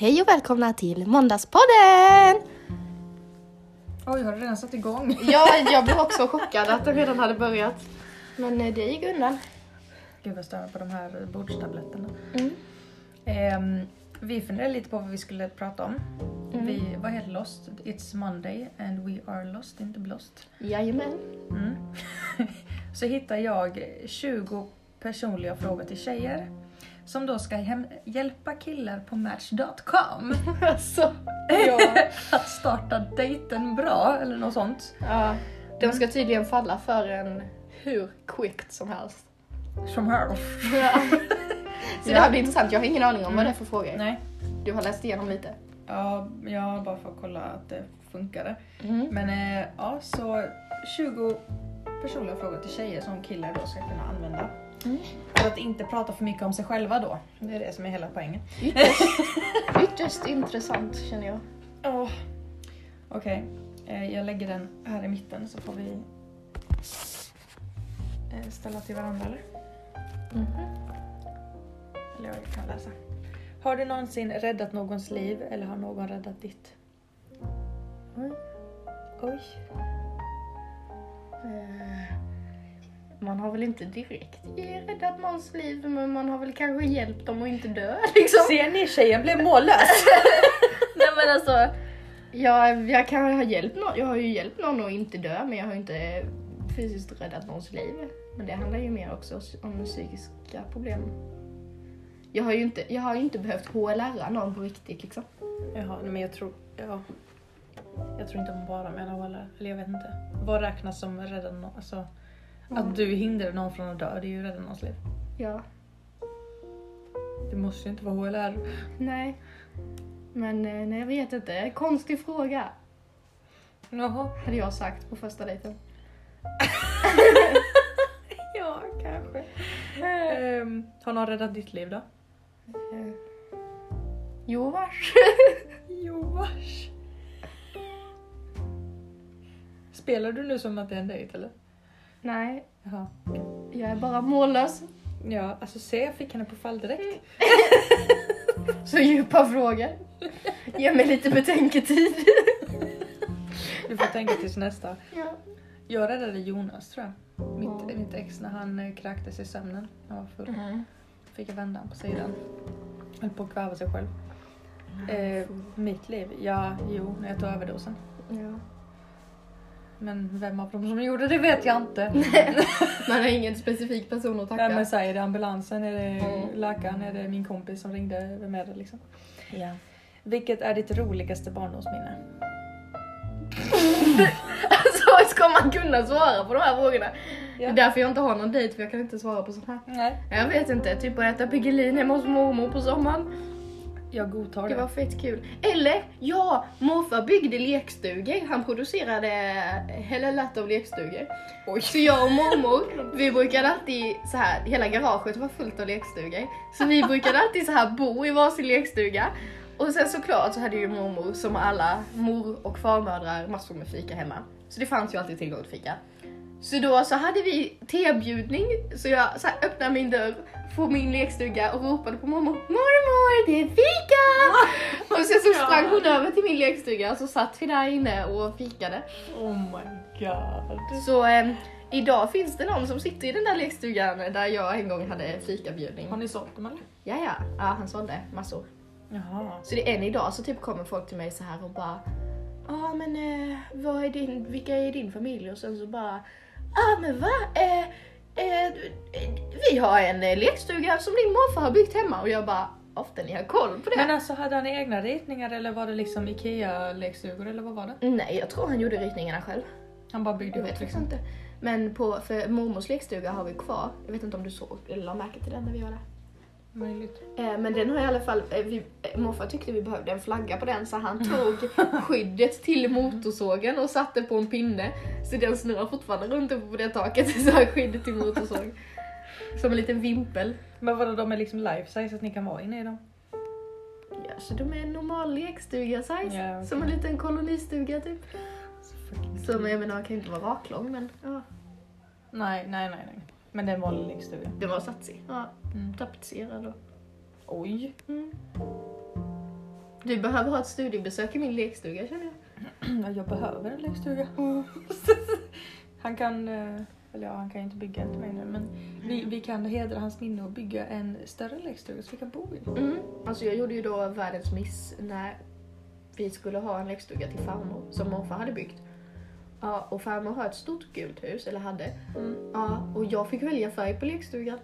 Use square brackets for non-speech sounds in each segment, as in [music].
Hej och välkomna till Måndagspodden! Oj, har du redan satt igång? [laughs] Ja, jag blev också chockad att det redan hade börjat. Men eh, det gick undan. Gud vad stör på de här bordstabletterna. Mm. Ehm, vi funderade lite på vad vi skulle prata om. Mm. Vi var helt lost. It's Monday and we are lost, inte blåst. Jajamän. Mm. [laughs] Så hittade jag 20 personliga frågor till tjejer. Som då ska hjälpa killar på Match.com [laughs] Alltså, ja. [laughs] att starta dejten bra eller något sånt. ja. De ska tydligen falla för en hur quickt som helst. Som här. Ja. [laughs] Så det Ja. här blir intressant. Jag har ingen aning om vad det är för frågor. Nej. Du har läst igenom lite. Ja, jag bara för att kolla att det funkade. Mm. Men eh, ja, så 20 personliga frågor till tjejer som killar då ska kunna använda. Mm. För att inte prata för mycket om sig själva då. Det är det som är hela poängen. Ytterst, [laughs] ytterst intressant känner jag. Oh. Okej, eh, jag lägger den här i mitten så får vi eh, ställa till varandra eller? Mhm. Eller jag kan läsa. Har du någonsin räddat någons liv eller har någon räddat ditt? Oj. Oj. Eh, Man har väl inte direkt räddat någons liv, men man har väl kanske hjälpt dem att inte dö [laughs] liksom. Ser ni, tjejen blev mållös! [laughs] Nej men alltså, jag, jag kan ha hjälpt någon, jag har ju hjälpt någon att inte dö, men jag har inte fysiskt räddat någons liv. Men det handlar ju mer också om psykiska problem. Jag har ju inte, jag har ju inte behövt HLR någon på riktigt liksom. Jaha, men jag tror... Ja. Jag tror inte hon bara menar hålla, eller jag vet inte. Vad räknas som rädda någon? Alltså. Att du hindrar någon från att dö, det är ju rädda någons liv. Ja, Det måste ju inte vara HLR. nej. Men eh, nej, jag vet inte, konstig fråga. Jaha. Hade jag sagt på första dejten. [laughs] Ja, kanske. Ehm, har någon räddat ditt liv då? Eh, Jo vars. [laughs] Jo, vars. Spelar du nu som att det är en dejt eller? Nej, Jaha. jag är bara mållös. Ja, alltså se jag fick henne på fall direkt. [laughs] Så djupa frågor. Ge mig lite betänketid. Du får tänka tills nästa. Ja. Jag räddade Jonas tror jag. Mitt, Ja. mitt ex när han eh, kräktes i sömnen. Han var full. Mm. Fick jag vända på sidan. Höll på att kväva sig själv. Eh, mitt liv? Ja, jo, när jag tog överdosen. Ja. Men vem av dem som gjorde det vet jag inte. [laughs] Man har ingen specifik person att tacka. Vem är så här, är det ambulansen? Är det Mm. läkaren? Är det min kompis som ringde? Vem är det liksom? Ja. Vilket är ditt roligaste barndomsminne? [laughs] alltså ska man kunna svara på de här frågorna? Det Ja. är därför jag inte har någon dejt för jag kan inte svara på sånt här. Nej. Jag vet inte, typ att äta Piggelin hemma hos mormor på sommaren. Jag godtar Det det. var fett kul. Eller ja, morfar byggde lekstugor. Han producerade hela latt av lekstugor. Oj. Så jag och mormor, vi brukade alltid så här, hela garaget var fullt av lekstugor. Så vi brukade alltid så här bo i varsin lekstuga. Och sen såklart så hade ju mormor som alla mor och farmödrar massor med fika hemma. Så det fanns ju alltid tillgång till fika. Så då så hade vi tebjudning, så jag så här, öppnade min dörr på min lekstuga och ropade på mormor Mormor, det är fika! [laughs] Och sen så sprang hon över till min lekstuga så satt vi där inne och fikade. Oh my god. Så eh, idag finns det någon som sitter i den där lekstugan där jag en gång hade fikabjudning. Har ni sålt dem eller? Ja, ja, ja, han sålde massor. Jaha. Så det är än idag så typ kommer folk till mig så här och bara Ja men eh, vad är din, vilka är din familj? Och sen så bara Ja men va? Eh, eh, vi har en eh, lekstuga som din morfar har byggt hemma och jag bara Ofta ni har koll på det. Men alltså hade han egna ritningar eller var det liksom IKEA-lekstugor eller vad var det? Nej jag tror han gjorde ritningarna själv. Han bara byggde Jag vet ihop faktiskt liksom. inte. Men på, för mormors lekstuga har vi kvar. Jag vet inte om du såg eller la märke till den när vi var där. Möjligt. Eh, Men den har i alla fall, eh, vi, eh, morfar tyckte vi behövde en flagga på den så han tog [laughs] skyddet till motorsågen och satte på en pinne. Så den snurrar fortfarande runt uppe på det taket, [laughs] så här skyddet till motorsåg. Som en liten vimpel. Men vadå, de är liksom life size att ni kan vara inne i dem? Ja, så de är en normal lekstuga size. Ja, okej. Som en liten kolonistuga typ. Så Som jag menar kan ju inte vara raklång men ja. Nej, nej, nej, nej. Men det är en vanlig lekstuga. Den var satsig. Ja, Mm. tapetserad och... Oj. Mm. Du behöver ha ett studiebesök i min lekstuga känner jag. [clears throat] Ja, jag behöver en lekstuga. [laughs] han kan, eh, eller ja, han kan ju inte bygga en till mig nu, men vi, vi kan hedra hans minne och bygga en större lekstuga så vi kan bo i. Mm. Alltså jag gjorde ju då världens miss när vi skulle ha en lekstuga till farmor som morfar hade byggt. Ja, och farmor har ett stort gult hus, eller hade. Mm. Ja, och jag fick välja färg på lekstugan.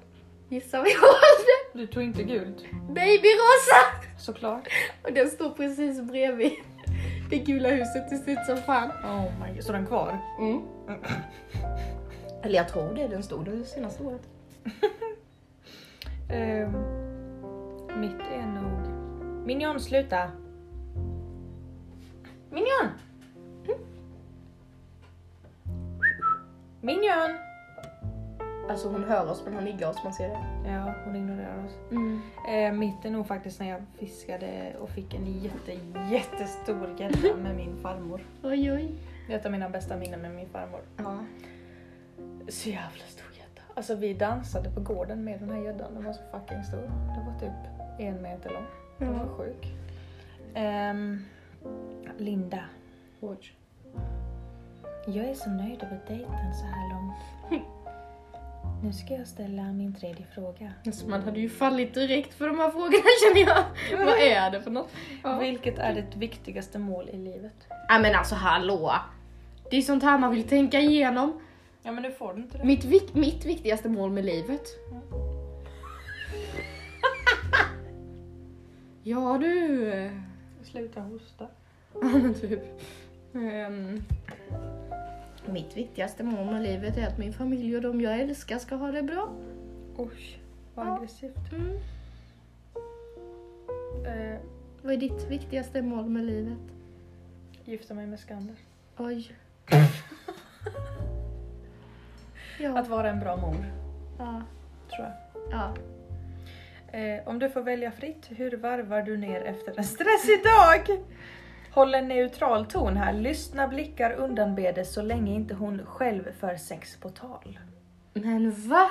Gissa vad jag valde? Du tog inte gult? Babyrosa! Såklart. Och den står precis bredvid det gula huset, det ser ut som fan. Oh my god, står den kvar? Mm. [clears throat] Eller jag tror det, den stod det senaste året. [laughs] Ehm, mitt är nog... Minion, sluta! Minion! Minion! Alltså hon hör oss men hon ligger oss, man ser det. Ja, hon ignorerar oss. Mm. Eh, mitt är nog faktiskt när jag fiskade och fick en jätte, jättestor gädda [laughs] med min farmor. Oj oj. Det är ett av mina bästa minnen med min farmor. Ja. Så jävla stor gädda. Alltså vi dansade på gården med den här gäddan. Den var så fucking stor. Den var typ en meter lång. Den var sjuk. Ehm, Linda. Oj. Jag är så nöjd över dejten så här långt. [laughs] Nu ska jag ställa min tredje fråga. Alltså man hade ju fallit direkt för de här frågorna [laughs] känner jag. Vad är det för något? Ja. Vilket är ditt viktigaste mål i livet? ja men alltså hallå. Det är sånt här man vill tänka igenom. Ja men nu får du inte det. Mitt, vik- mitt viktigaste mål med livet. Ja du. Sluta hosta. Ja men typ. Ehm, mitt viktigaste mål med livet är att min familj och de jag älskar ska ha det bra. Oj, vad Ja. aggressivt. Mm. Eh, Vad är ditt viktigaste mål med livet? gifta mig med Skander. Oj. [laughs] ja. Att vara en bra mor, ja. tror jag. ja. Eh, om du får välja fritt, hur varvar du ner efter en stressig dag? Håll en neutral ton här. Lyssna, blickar, undanbedes så länge inte hon själv för sex på tal. Men va?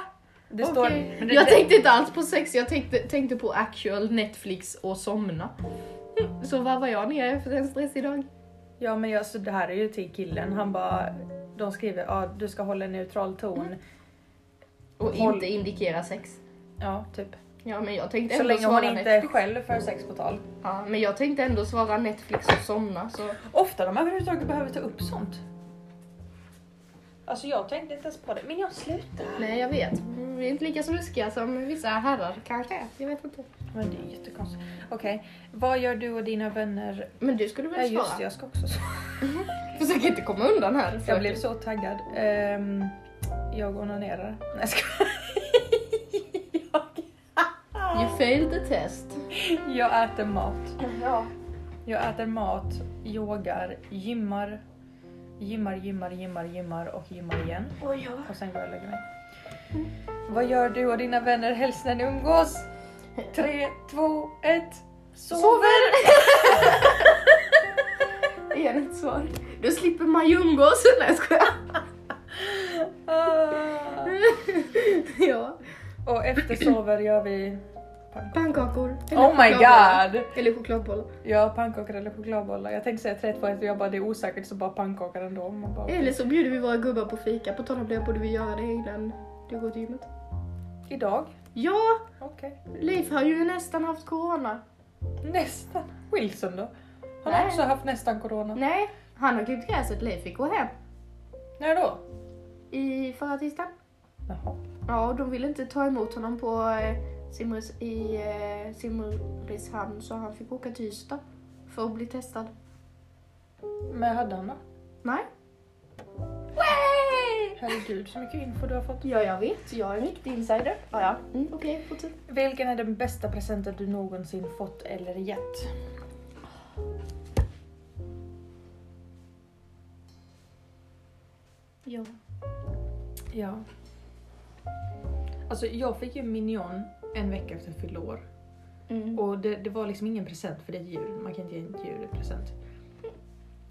Det står... men det- jag tänkte inte alls på sex, jag tänkte, tänkte på actual Netflix och somna. [laughs] Så vad var jag ner efter en stressig dag? Ja men jag, så det här är ju till killen. Han bara... De skriver ja du ska hålla en neutral ton. Och Håll- inte indikera sex. Ja, typ. Ja men jag tänkte Så ändå länge hon svara inte Netflix. själv för sex på tal. Ja, men jag tänkte ändå svara Netflix och somna så... Ofta de överhuvudtaget behöver ta upp sånt. Alltså jag tänkte inte ens på det. Men jag slutar. Nej jag vet. Vi är inte lika snuskiga som vissa herrar kanske. Jag vet inte. Men det är jättekonstigt. Okej, vad gör du och dina vänner? Men du skulle väl just svara? det, jag ska också svara. [laughs] Försök inte komma undan här. Jag blev så taggad. Ehm, jag onanerar. Nej jag skojar. You failed the test. jag, äter mat. Ja. Jag äter mat, yogar, gymmar, gymmar, gymmar, gymmar, gymmar och gymmar igen. Oj, ja. Och sen går jag och lägger mig. Vad gör du och dina vänner helst när ni umgås? Tre, två, ett. Sover! [laughs] är ett svar. Då slipper man ju umgås. Nej jag skojar. Ah. [laughs] ja. Och efter sover gör vi pannkakor. Pannkakor. Oh my god! Eller chokladbollar. Ja, pannkakor eller chokladbollar. Jag tänkte säga 3, 2, 1 och jag bara det är osäkert så bara pannkakor ändå. Man bara, Eller så bjuder vi våra gubbar på fika. På tal om det borde vi göra det innan du går till gymmet. Idag? Ja, Okej. Leif har ju nästan haft corona. Nästan. Wilson då? Han Nej. har också haft nästan corona. Nej, han har klippt gräset. Leif fick gå hem När då? i förra tisdagen. Jaha. Ja, och de ville inte ta emot honom på eh, Simris, i eh, Simrishamn så han fick åka till Ystad för att bli testad. Men hade han då? Nej. Herregud så mycket info du har fått. Ja, jag vet. Jag är en riktig insider. Ja, ja. Mm, Okej, fortsätt. Vilken är den bästa presenten du någonsin fått eller gett? Ja. Ja. Alltså jag fick ju Minion en vecka efter jag fyllde år. Mm. Och det, det, var liksom ingen present för det är jul. Man kan inte ge ett djur en present.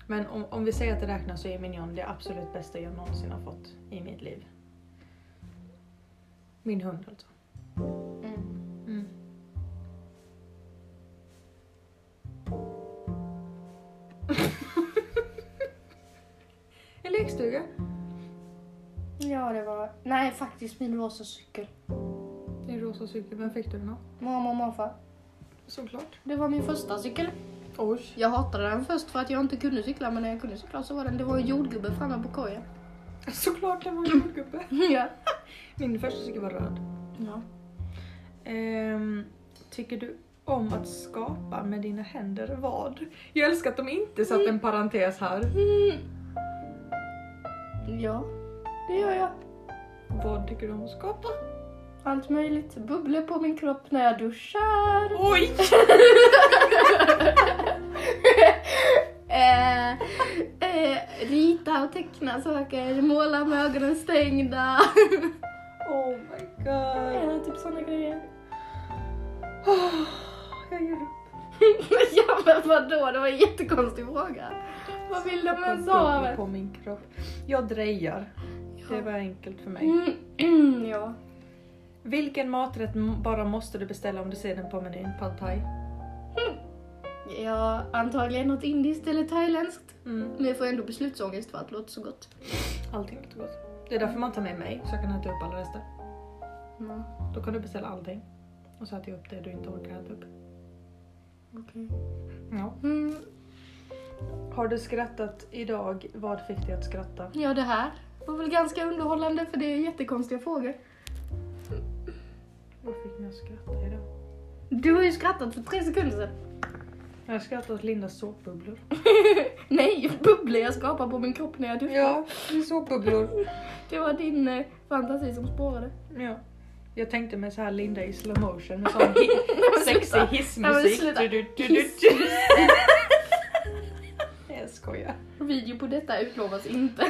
Men om, om vi säger att det räknas så är Minion det absolut bästa jag någonsin har fått i mitt liv. Min hund alltså. Mm. Mm. [laughs] en lekstuga. Ja det var... Nej faktiskt min rosa cykel. Din rosa cykel, vem fick du den av? Mamma och morfar. Såklart. Det var min första cykel. Oj. Jag hatade den först för att jag inte kunde cykla, men när jag kunde cykla så var den... Det var en jordgubbe framme på kojen. [laughs] Såklart det var en jordgubbe. [laughs] ja. [laughs] Min första cykel var röd. ja. Ehm, tycker du om att skapa med dina händer vad? Jag älskar att de inte satt en parentes här. Mm. Ja, det gör jag. Vad tycker du om att skapa? Allt möjligt. Bubblor på min kropp när jag duschar. Oj! [laughs] eh, eh, rita och teckna saker, måla med ögonen stängda. Oh my god. eh, typ såna grejer. Oh, jag ger upp. [laughs] ja men vadå, det var en jättekonstig fråga. Vad vill de ens ha av Bubblor en? på min kropp. Jag drejar. Det Ja. var enkelt för mig. Mm, [clears throat] ja. Vilken maträtt bara måste du beställa om du ser den på menyn? Pad thai? ja, antagligen något indiskt eller thailändskt. Mm. Men jag får ändå beslutsångest för att det låter så gott. Allting låter gott. Det är därför man tar med mig så jag kan äta upp alla rester. Ja, Då kan du beställa allting. Och så äter jag upp det du inte orkar äta upp. okej. Ja. Mm, Har du skrattat idag? Vad fick dig att skratta? ja, det här var väl ganska underhållande för det är jättekonstiga frågor. Vad fick mig att skratta idag? Du har ju skrattat för tre sekunder sedan. Jag har skrattat åt Lindas såpbubblor. [laughs] Nej, bubblor jag skapar på min kropp när jag duschar. Ja, det är såpbubblor. [laughs] Det var din eh, fantasi som spårade. Ja. Jag tänkte mig så här Linda i slow motion med sån hi- [laughs] sexig hissmusik. Du, du, du. Jag skojar. Video på detta utlovas inte.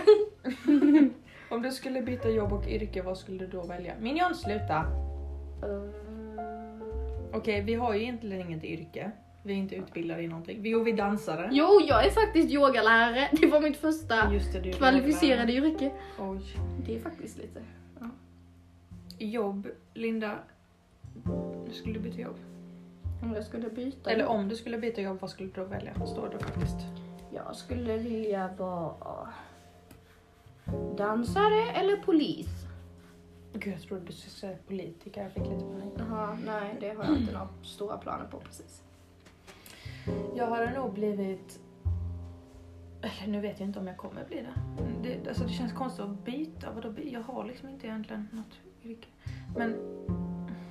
Om du skulle byta jobb och yrke, vad skulle du då välja? Minion, sluta! Okej, vi har ju egentligen inget yrke. Vi är inte utbildade i någonting. Jo, vi dansare. Jo, jag är faktiskt yogalärare. Det var mitt första Just det, kvalificerade yrke. Oj. Det är faktiskt lite... Ja. Jobb, Linda. Nu skulle du byta jobb. Om jag skulle byta Eller jobb. om du skulle byta jobb, vad skulle du då välja? Står det faktiskt. Jag skulle vilja vara dansare eller polis. Gud, jag trodde du skulle säga politiker. Jag fick lite panik. Jaha, nej det har jag inte några stora planer på precis. Jag hade nog blivit... Eller nu vet jag inte om jag kommer bli det. Det, alltså, det känns konstigt att byta. Vadå, by- jag har liksom inte egentligen något yrke. Men,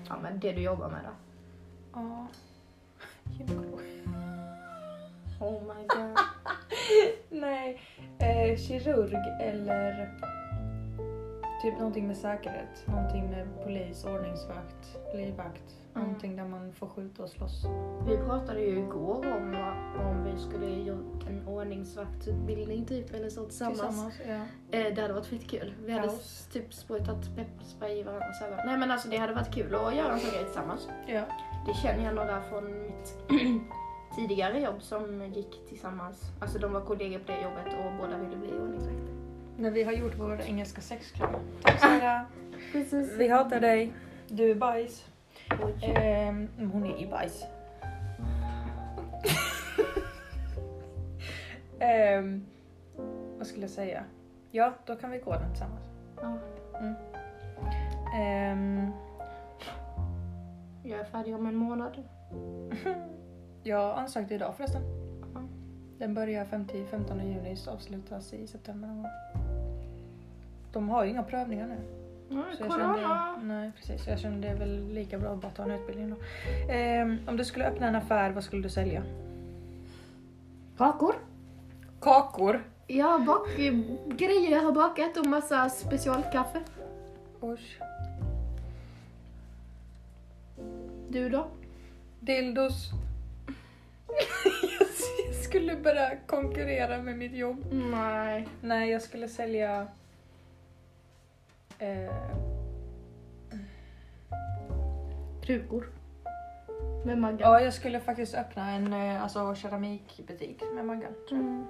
Ja men det du jobbar med då? ja... Gynekolog. Oh my god. [laughs] Nej, eh, kirurg eller typ någonting med säkerhet. Någonting med polis, ordningsvakt, livvakt. Mm. Någonting där man får skjuta och slåss. Vi pratade ju igår om om vi skulle gjort en ordningsvaktsutbildning typ eller så tillsammans. Tillsammans, ja. Eh, det hade varit skitkul. Vi hade Kaos. typ sprutat pepparspray i varandras ögon. Nej men alltså det hade varit kul att göra en sån grej tillsammans. ja. Det känner jag några från mitt [clears throat] tidigare jobb som gick tillsammans. Alltså de var kollegor på det jobbet och båda ville. När vi har gjort vår engelska sexklubb. Tack Sara. [laughs] Precis. Vi hatar dig. Du är bajs. Ehm, hon är i bajs. [laughs] Ehm, vad skulle jag säga? Ja, då kan vi gå den tillsammans. Ja, Ehm, jag är färdig om en månad. [laughs] jag ansökte idag förresten. Den börjar 50, 15 juni och avslutas i september någon gång. De har ju inga prövningar nu. Nej, Så jag kände, nej, precis. Så jag kände det är väl lika bra att bara ta en utbildning då. Ehm, om du skulle öppna en affär, vad skulle du sälja? Kakor. Kakor. Ja, bak, grejer jag har bakat och massa specialkaffe. Oj. Du då? Dildos. [laughs] jag skulle börja konkurrera med mitt jobb. Nej. Nej, jag skulle sälja... Eh, Krukor. Med Maggan. ja, jag skulle faktiskt öppna en eh, alltså, keramikbutik med Maggan. tror jag. Mm.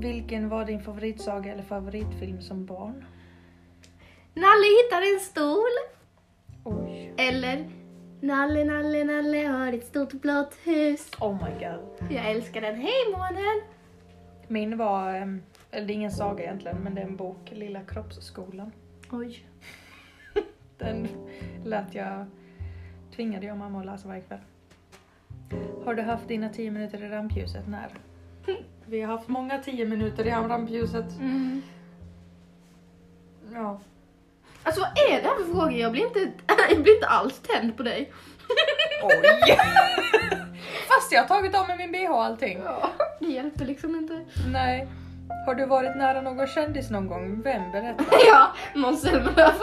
Vilken var din favoritsaga eller favoritfilm som barn? Nalle hittar en stol. Oj. Eller Nalle, Nalle, Nalle har ett stort blått hus. Oh my god. Jag älskar den. Hej månen! Min var ehm, Eller det är ingen saga egentligen, men det är en bok, Lilla kroppsskolan. Oj. [laughs] Den lät jag, tvingade jag mamma att läsa varje kväll. Har du haft dina tio minuter i rampljuset? När? [laughs] Vi har haft många tio minuter i rampljuset. Mm. Ja. Alltså vad är det här för frågor? Jag blir inte, [laughs] jag blir inte alls tänd på dig. Oj! Fast jag har tagit av mig min bh och allting. Ja, det hjälper liksom inte. Nej. Har du varit nära någon kändis någon gång? Vem? Berätta. [laughs] Ja, Måns Zelmerlöw.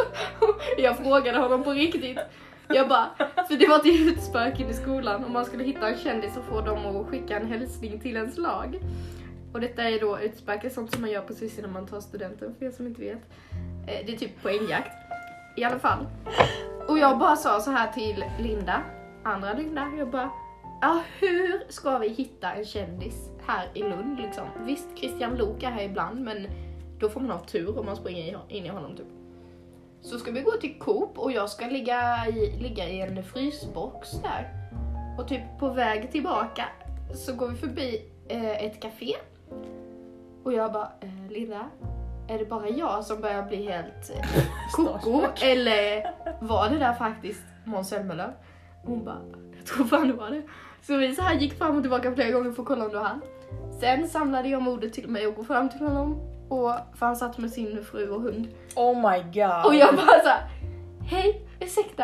Jag frågade honom på riktigt. Jag bara, för det var till utspöken i skolan om man skulle hitta en kändis och få dem att skicka en hälsning till ens lag. Och detta är då utspöke, sånt som man gör precis innan man tar studenten för er som inte vet. Eh, det är typ poängjakt. I alla fall. Och jag bara sa så här till Linda, andra Linda, jag bara Ja, hur ska vi hitta en kändis här i Lund liksom? Visst, Christian Lok är här ibland, men då får man ha tur om man springer in i honom typ. Så ska vi gå till Coop och jag ska ligga i, ligga i en frysbox där. Och typ på väg tillbaka så går vi förbi eh, ett café. Och jag bara, eh, Linda, är det bara jag som börjar bli helt eh, [laughs] koko? Eller var det där faktiskt Måns Zelmerlöw? Hon bara, jag tror fan det var det. Så vi så här gick fram och tillbaka flera gånger för att kolla om det var han. Sen samlade jag modet till mig och gå fram till honom. Och, för han satt med sin fru och hund. Oh my god. Och jag bara såhär, hej, ursäkta,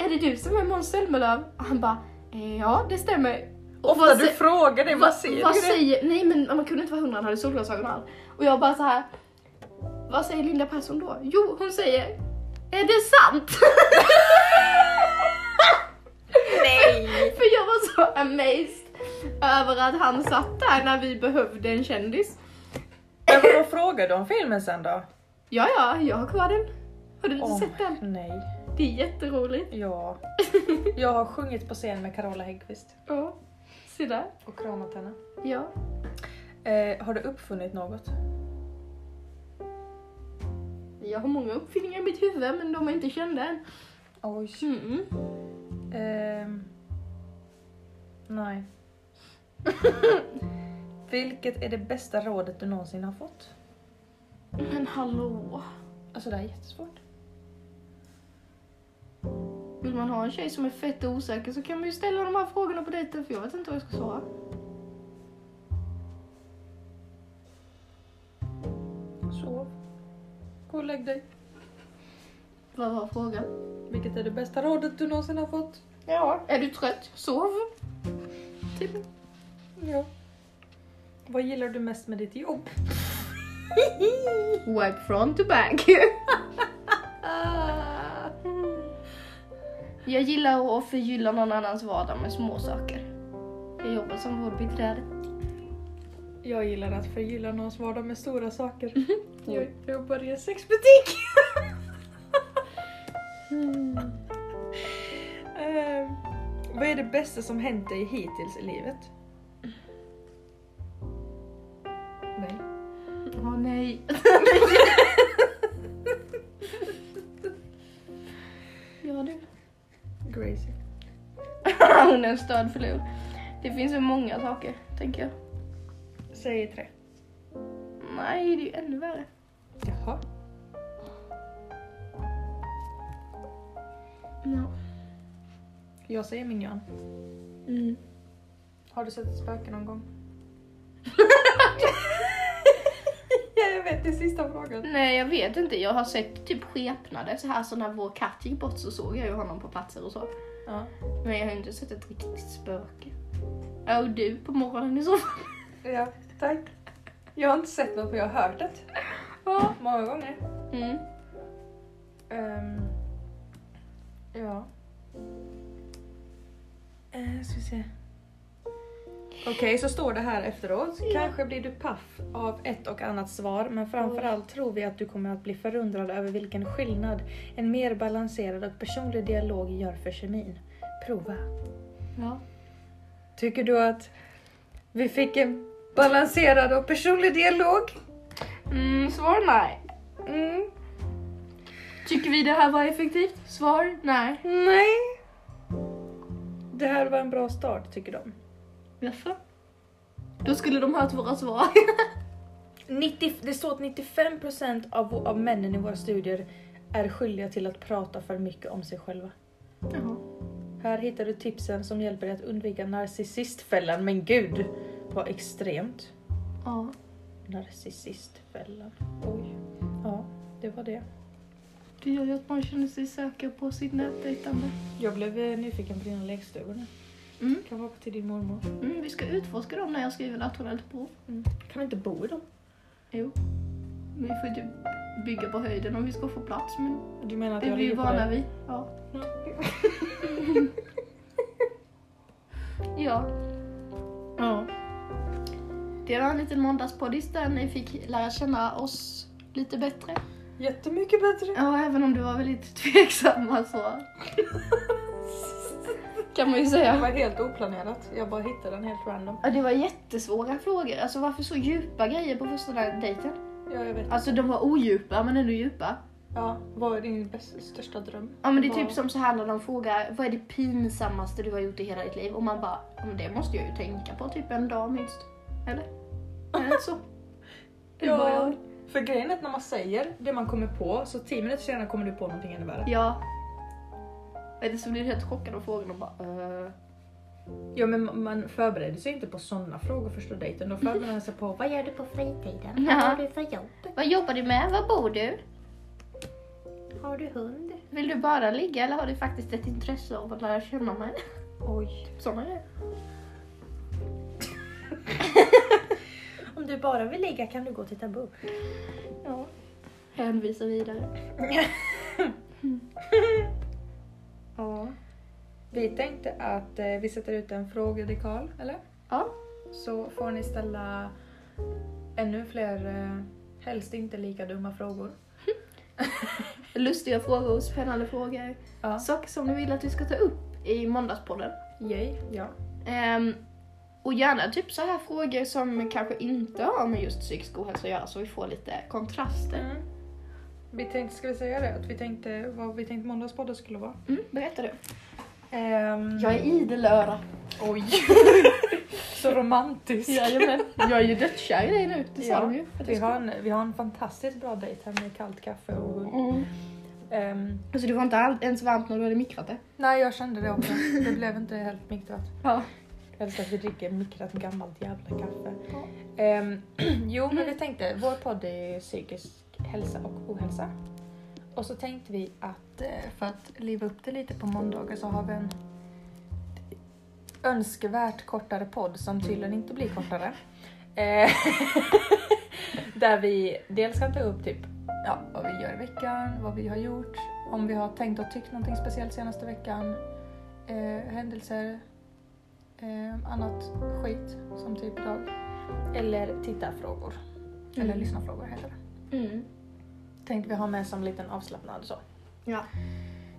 är det du som är Måns Zelmerlöw? Och han bara, "Eh, ja det stämmer. Och Ofta vad du frågar det, vad säger vad du? säger, nej men man kunde inte vara hundra, han hade solglasögon och allt. Och jag bara så här. vad säger Linda Persson då? Jo, hon säger, är det sant? [laughs] Nej! [laughs] För jag var så amazed över att han satt där när vi behövde en kändis. Men vadå, frågar du om filmen sen då? Ja, ja, jag har kvar den. Har du inte Åh, sett den? Nej. Det är jätteroligt. Ja. [laughs] Jag har sjungit på scen med Carola Häggkvist Ja, se där. och kramat henne. Ja. Eh, har du uppfunnit något? Jag har många uppfinningar i mitt huvud men de är inte kända än. Oj. Mm. Ehm, nej. [laughs] Vilket är det bästa rådet du någonsin har fått? Men hallå. Alltså det här är jättesvårt. Vill man ha en tjej som är fett osäker så kan man ju ställa de här frågorna på dejten för jag vet inte vad jag ska svara. Sov. Gå och lägg dig. Vad var frågan? Vilket är det bästa rådet du någonsin har fått? Ja. Är du trött? Sov. Typ. Ja. Vad gillar du mest med ditt jobb? [laughs] Wipe front to back. [laughs] jag gillar att förgylla någon annans vardag med små saker. Jag jobbar som vårdbiträde. Jag gillar att förgylla någons vardag med stora saker. Jag Oj. jobbar i en sexbutik. [laughs] Eh, vad är det bästa som hänt dig hittills i livet? Nej. [laughs] ja du. Gracie. [laughs] Hon är en störd förlor. Det finns ju många saker, tänker jag. Säg tre. Nej, det är ju ännu värre. Jaha. Ja. Jag säger min Jan. Mm. Har du sett ett spöke någon gång? Ja, jag vet, det är sista frågan. Nej, jag vet inte. Jag har sett typ skepnader så här så när vår katt gick bort så såg jag ju honom på platser och så. Ja. Men jag har inte sett ett riktigt spöke. Ja, och du på morgonen i så fall. ja, tack. Jag har inte sett något, men jag har hört det. Ja. Många gånger. Mm. Ehm, ja. Uh, ska vi se. Okej, så står det här efteråt. Ja. Kanske blir du paff av ett och annat svar, men framförallt tror vi att du kommer att bli förundrad över vilken skillnad en mer balanserad och personlig dialog gör för kemin. Prova. Ja. Tycker du att vi fick en balanserad och personlig dialog? Mm, svar nej. Mm. Tycker vi det här var effektivt? Svar nej. Nej. Det här var en bra start, tycker de. Jaså? Då skulle de hört våra svar. [laughs] 90, det står att 95% av, av männen i våra studier är skyldiga till att prata för mycket om sig själva. Jaha. Här hittar du tipsen som hjälper dig att undvika narcissistfällan. Men gud, vad extremt. Ja. Narcissistfällan. Oj. Ja, det var det. Det gör ju att man känner sig säker på sitt nätdejtande. Jag blev eh, nyfiken på dina lekstugor nu. Mm. Kan vara till din mormor. Mm, vi ska utforska dem när jag skriver nationellt prov. Mm. Kan vi inte bo i dem? Jo. Vi får typ bygga på höjden om vi ska få plats men Du menar att det jag blir ju vana vid. Ja. Ja. [laughs] ja. ja. Det var en liten måndagspoddis där ni fick lära känna oss lite bättre. Jättemycket bättre. Ja, även om du var väldigt tveksamma så. [laughs] kan man ju Det säga. var helt oplanerat. Jag bara hittade den helt random. Ja, det var jättesvåra frågor. Alltså varför så djupa grejer på första där dejten? Ja, jag vet. Alltså de var odjupa men ändå djupa. Ja, vad är din bästa, största dröm? Ja men det är typ som så här när de frågar vad är det pinsammaste du har gjort i hela ditt liv? Och man bara, ja, men det måste jag ju tänka på typ en dag minst. Eller? Är det så? [laughs] Bara Ja, jag? för grejen är att när man säger det man kommer på så tio minuter senare kommer du på någonting ännu värre. Ja. Blir du helt chockad av frågan och bara uh. Ja men man förbereder sig inte på sådana frågor första dejten. Då förbereder man sig på vad gör du på fritiden? Vad har du för jobb? Vad jobbar du med? Var bor du? Har du hund? Vill du bara ligga eller har du faktiskt ett intresse av att lära känna mig? Oj. Såna grejer. [laughs] Om du bara vill ligga kan du gå till Tabu. Ja. Hänvisa vidare. [laughs] Vi tänkte att eh, vi sätter ut en frågedekal, eller? Ja. Så får ni ställa ännu fler, eh, helst inte lika dumma frågor. [laughs] Lustiga frågor, spännande frågor. Ja. Saker som ni vill att vi ska ta upp i Måndagspodden. Yay, ja. Ehm, och gärna typ så här frågor som kanske inte har med just psykisk ohälsa att göra så vi får lite kontraster. Mm. Vi tänkte, ska vi säga det? Att vi tänkte vad vi tänkte måndagspodden skulle vara. Mm, berätta du. Ehm, Jag är idel öra. Oj! [laughs] Så romantisk. Jajamän. Jag är ju dödskär i dig nu, det sa Ja, de ju. Vi har, en, vi har en fantastiskt bra dejt här med kallt kaffe och Mm. Ehm, Alltså det var inte all- ens varmt när du hade mikrat det. nej, jag kände det också. Det blev inte helt mikrat. Ja. Jag älskar att vi dricker mikrat gammalt jävla kaffe. Ja. Ehm, [clears throat] jo, men vi tänkte, vår podd är psykisk hälsa och ohälsa. Och så tänkte vi att eh, för att liva upp det lite på måndagar så har vi en önskvärt kortare podd som tydligen inte blir kortare. Eh, [laughs] Där vi dels kan ta upp typ ja, vad vi gör i veckan, vad vi har gjort, om vi har tänkt och tyckt någonting speciellt senaste veckan, eh, händelser, eh, annat skit som typ idag. Eller tittarfrågor. Eller Mm. lyssnarfrågor heter det. Mm. Tänkte vi ha med som liten avslappnad så. Ja.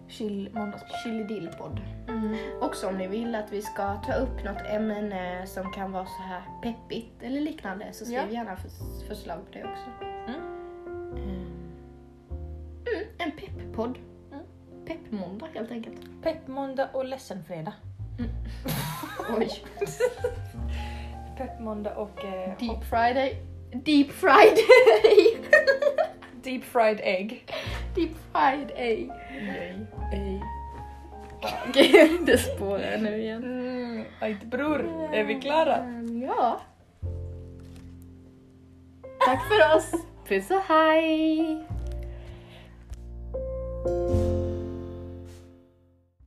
Chill måndagspodd. Mm. Också om ni vill att vi ska ta upp något ämne som kan vara så här peppigt eller liknande så skriv Ja. gärna förs- förslag på det också. Mm. Mm, en pepppodd. Mm. Peppmåndag helt enkelt. Peppmåndag och ledsenfredag. [laughs] Oj. Peppmåndag och eh, Deep Friday. Deep Friday! [laughs] Deep fried egg. Deep fried egg. Yay. Ej. Okej, det spårar nu igen. Mm, ajt bror, är vi mm, klara? Ja. Tack för oss. Puss och hej.